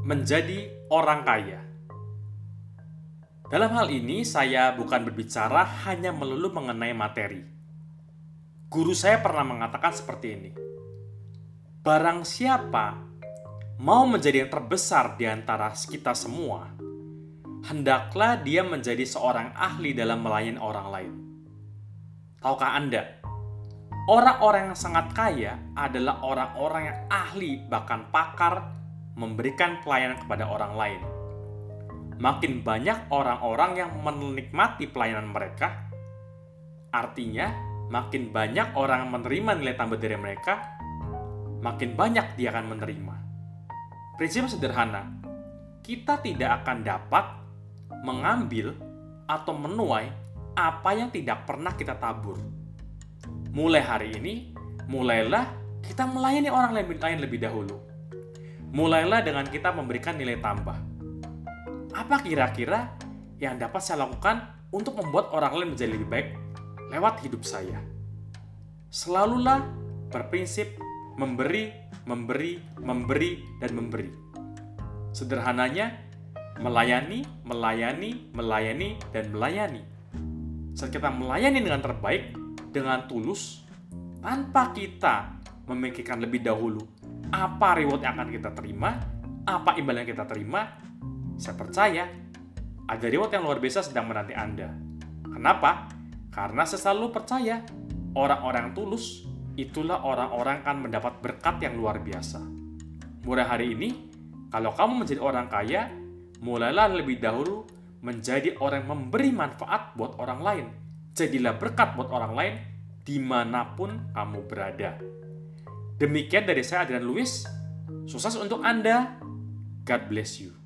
menjadi orang kaya. Dalam hal ini, saya bukan berbicara hanya melulu mengenai materi. Guru saya pernah mengatakan seperti ini: "Barang siapa mau menjadi yang terbesar di antara kita semua, hendaklah dia menjadi seorang ahli dalam melayani orang lain." Tahukah Anda, orang-orang yang sangat kaya adalah orang-orang yang ahli, bahkan pakar, memberikan pelayanan kepada orang lain makin banyak orang-orang yang menikmati pelayanan mereka, artinya makin banyak orang menerima nilai tambah dari mereka, makin banyak dia akan menerima. Prinsip sederhana, kita tidak akan dapat mengambil atau menuai apa yang tidak pernah kita tabur. Mulai hari ini, mulailah kita melayani orang lain lebih dahulu. Mulailah dengan kita memberikan nilai tambah apa kira-kira yang dapat saya lakukan untuk membuat orang lain menjadi lebih baik lewat hidup saya? Selalulah berprinsip memberi, memberi, memberi, dan memberi. Sederhananya, melayani, melayani, melayani, dan melayani. Saat kita melayani dengan terbaik, dengan tulus, tanpa kita memikirkan lebih dahulu apa reward yang akan kita terima, apa imbal yang kita terima, saya percaya ada reward yang luar biasa sedang menanti Anda. Kenapa? Karena saya selalu percaya orang-orang tulus itulah orang-orang akan mendapat berkat yang luar biasa. Mulai hari ini, kalau kamu menjadi orang kaya, mulailah lebih dahulu menjadi orang yang memberi manfaat buat orang lain. Jadilah berkat buat orang lain di mana pun kamu berada. Demikian dari saya Adrian Lewis. Sukses untuk Anda. God bless you.